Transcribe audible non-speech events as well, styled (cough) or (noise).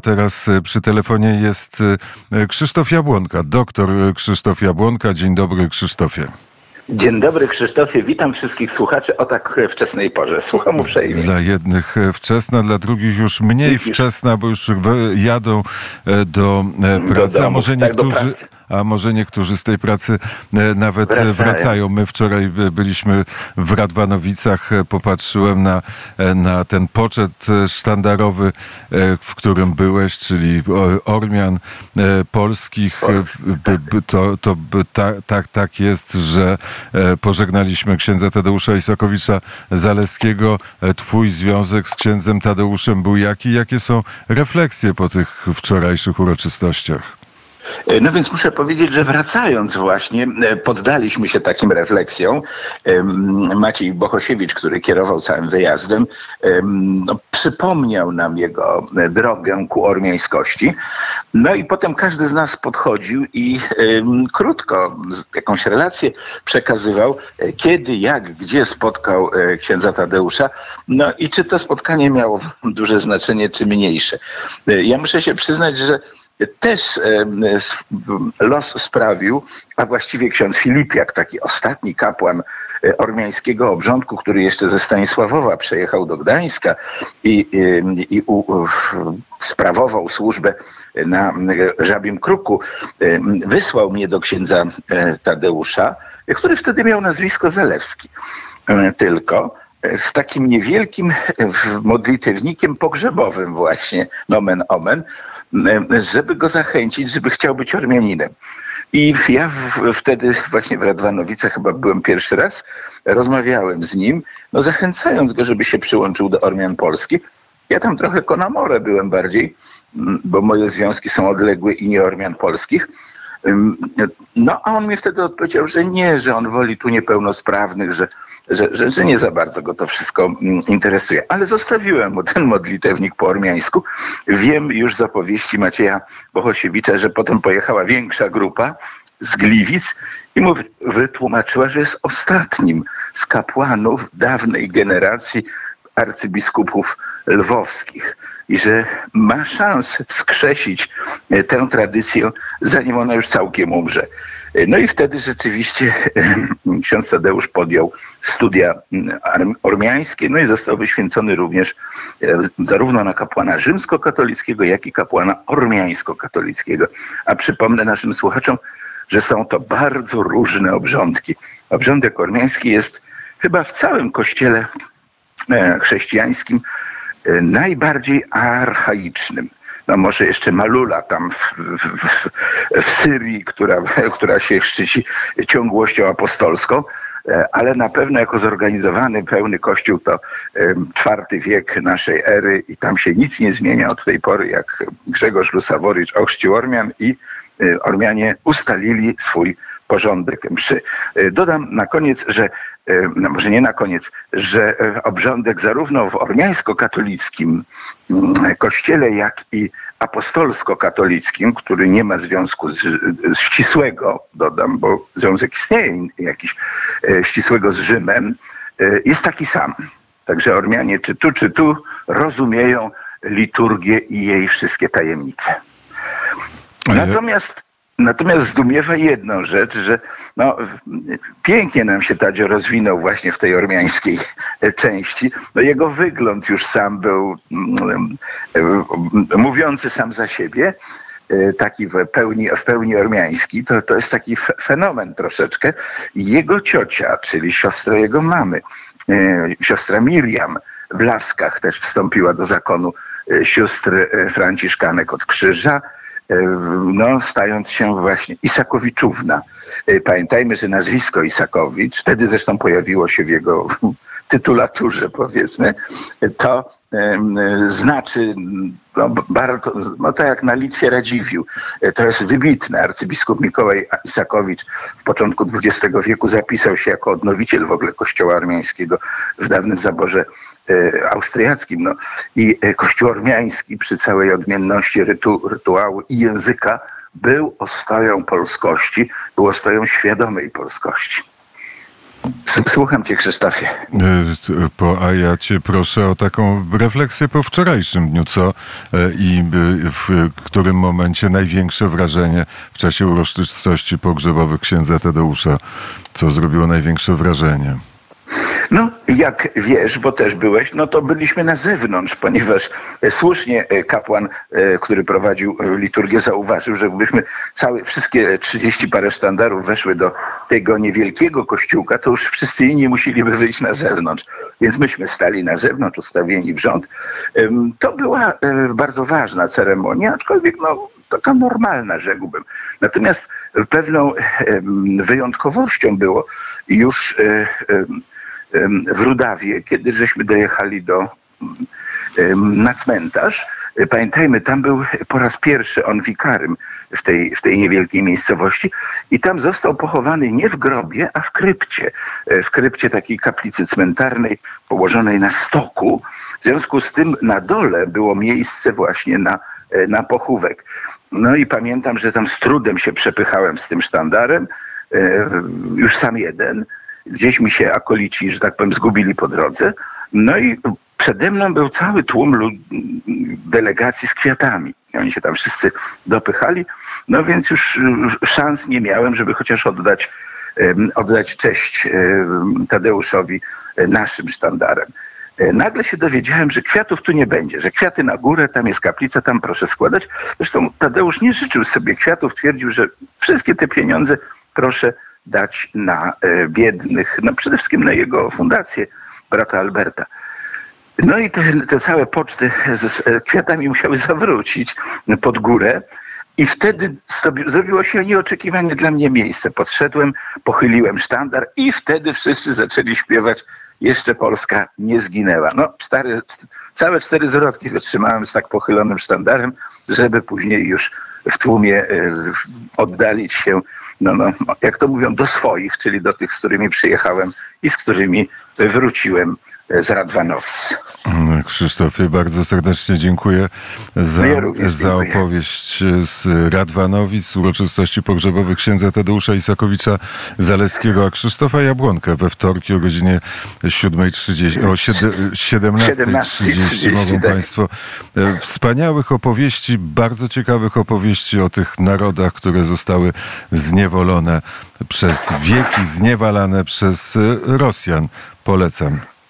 Teraz e, przy telefonie jest e, Krzysztof Jabłonka, doktor Krzysztof Jabłonka. Dzień dobry Krzysztofie. Dzień dobry Krzysztofie, witam wszystkich słuchaczy o tak wczesnej porze. Słucham uprzejmie. Dla jednych wczesna, dla drugich już mniej wczesna, bo już jadą do pracy, do a może tak, niektórzy a może niektórzy z tej pracy e, nawet wracają. wracają. My wczoraj byliśmy w Radwanowicach, e, popatrzyłem na, e, na ten poczet sztandarowy, w którym byłeś, czyli Ormian polskich. To, to tak, tak, tak jest, że pożegnaliśmy księdza Tadeusza Isakowicza Zaleskiego. Twój związek z księdzem Tadeuszem był jaki? Jakie są refleksje po tych wczorajszych uroczystościach? E, no więc muszę powiedzieć, że wracając właśnie, e, poddaliśmy się takim refleksjom. Maciej Bohosiewicz, który kierował całym wyjazdem, no, przypomniał nam jego drogę ku ormiańskości. No i potem każdy z nas podchodził i krótko jakąś relację przekazywał, e, kiedy, jak, gdzie spotkał księdza Tadeusza. No i czy to spotkanie miało duże znaczenie, czy mniejsze. Ja muszę się przyznać, że też los sprawił, a właściwie ksiądz Filipiak, taki ostatni kapłan e, ormiańskiego obrządku, który jeszcze ze Stanisławowa przejechał do Gdańska i, i, i u, sprawował służbę na Żabim Kruku, wysłał mnie do księdza e, Tadeusza, który wtedy miał nazwisko Zalewski. E, tylko z takim niewielkim modlitewnikiem pogrzebowym właśnie, nomen omen, żeby go zachęcić, żeby chciał być Ormianinem. I ja w, wtedy właśnie w Radwanowicach chyba byłem pierwszy raz, rozmawiałem z nim, no zachęcając go, żeby się przyłączył do Ormian Polski. Ja tam trochę konamore byłem bardziej, bo moje związki są odległe i nie Ormian Polskich. No a on mi wtedy odpowiedział, że nie, że on woli tu niepełnosprawnych, że, że, że, że nie za bardzo go to wszystko mm, interesuje. Ale zostawiłem mu ten modlitewnik po ormiańsku. Wiem już z opowieści Macieja Bohosiewicza, że potem pojechała większa grupa z Gliwic i mu wytłumaczyła, że jest ostatnim z kapłanów dawnej generacji arcybiskupów lwowskich i że ma szansę wskrzesić e, tę tradycję, zanim ona już całkiem umrze. E, no i wtedy rzeczywiście e, (clears throat) ksiądz Tadeusz podjął studia ormiańskie, no i został wyświęcony również zarówno na kapłana rzymskokatolickiego, jak i kapłana ormiańsko-katolickiego. A przypomnę naszym słuchaczom, że są to bardzo różne obrządki. Obrządek ormiański jest chyba w całym kościele chrześcijańskim E, najbardziej archaicznym. No może jeszcze Malula tam w, w, w Syrii, która, (laughs) która się szczyci ciągłością apostolską, e, ale na pewno jako zorganizowany pełny kościół to czwarty wiek naszej ery i tam się nic nie zmienia od tej pory, jak Grzegorz Lusaworicz ochrzcił Ormian i e, Ormianie ustalili swój porządek mszy. Dodam na koniec, że no może nie na koniec, że e, obrządek zarówno w ormiańsko-katolickim mm, kościele, jak i apostolsko-katolickim, który nie ma związku z, z ścisłego, dodam, bo związek istnieje jakiś e, ścisłego z Rzymem, e, jest taki sam. Także Ormianie czy tu, czy tu rozumieją liturgię i jej wszystkie tajemnice. Natomiast Natomiast zdumiewa jedną rzecz, że no, pięknie nam się Tadzio rozwinął właśnie w tej ormiańskiej części. No, jego wygląd już sam był mm, mówiący sam za siebie taki w pełni, w pełni ormiański, to, to jest taki fenomen troszeczkę. Jego ciocia, czyli siostra jego mamy, e, siostra Miriam w Laskach też wstąpiła do zakonu e, sióstr e, Franciszkanek od Krzyża, E, no, stając się właśnie Isakowiczówna. E, pamiętajmy, że nazwisko Isakowicz, wtedy zresztą pojawiło się w jego (laughs) tytulaturze, powiedzmy, to znaczy no, bardzo, no to jak na Litwie Radziwił. E, to jest wybitne. Arcybiskup Mikołaj Isakowicz w początku XX wieku zapisał się jako odnowiciel w ogóle kościoła armiańskiego w dawnym zaborze e, austriackim. No. I e, kościół ormiański przy całej odmienności rytu, rytuału i języka był ostoją polskości, był ostoją świadomej polskości. Słucham cię, Krzysztofie. Po, a ja cię proszę o taką refleksję po wczorajszym dniu, co i w którym momencie największe wrażenie w czasie uroczystości pogrzebowych księdza Tadeusza, co zrobiło największe wrażenie? No, jak wiesz, bo też byłeś, no to byliśmy na zewnątrz, ponieważ e, słusznie e, kapłan, e, który prowadził liturgię, zauważył, że gdybyśmy całe, wszystkie 30 parę sztandarów weszły do tego niewielkiego kościółka, to już wszyscy inni musieliby wyjść na zewnątrz. Więc myśmy stali na zewnątrz, ustawieni w rząd. To była bardzo ważna ceremonia, aczkolwiek no, taka normalna, rzekłbym. Natomiast pewną wyjątkowością było już w Rudawie, kiedy żeśmy dojechali do, na cmentarz. Pamiętajmy, tam był po raz pierwszy on wikarym w tej, w tej niewielkiej miejscowości i tam został pochowany nie w grobie, a w krypcie. E, w krypcie takiej kaplicy cmentarnej położonej na stoku. W związku z tym na dole było miejsce właśnie na, e, na pochówek. No i pamiętam, że tam z trudem się przepychałem z tym sztandarem, e, już sam jeden gdzieś mi się akolici, że tak powiem, zgubili po drodze. No i przede mną był cały tłum delegacji z kwiatami. Oni się tam wszyscy dopychali, no więc już szans nie miałem, żeby chociaż oddać, oddać cześć Tadeuszowi e, naszym sztandarem. E, nagle się dowiedziałem, że kwiatów tu nie będzie, że kwiaty na górę, tam jest kaplica, tam proszę składać. Zresztą Tadeusz nie życzył sobie kwiatów, twierdził, że wszystkie te pieniądze proszę dać na e, biednych, no przede wszystkim na jego fundację brata Alberta. No i te, te całe poczty z kwiatami musiały (laughs) zawrócić pod górę. I wtedy zrobiło się nieoczekiwanie dla mnie miejsce. Podszedłem, pochyliłem sztandar i wtedy wszyscy zaczęli śpiewać Jeszcze Polska nie zginęła. No, stary, całe cztery zwrotki wytrzymałem z tak pochylonym sztandarem, żeby później już w tłumie e, oddalić się, no, no, jak to mówią, do swoich, czyli do tych, z którymi przyjechałem i z którymi wróciłem z Radwanowic. Krzysztofie, bardzo serdecznie dziękuję za, ja za opowieść z Radwanowic, uroczystości pogrzebowych księdza Tadeusza Isakowicza Zaleskiego, a Krzysztofa Jabłonka we wtorki o godzinie 7.30, o 17.30 mogą tak. Państwo e, wspaniałych opowieści, bardzo ciekawych opowieści o tych narodach, które zostały zniewolone przez wieki, zniewalane przez Rosjan. Polecam.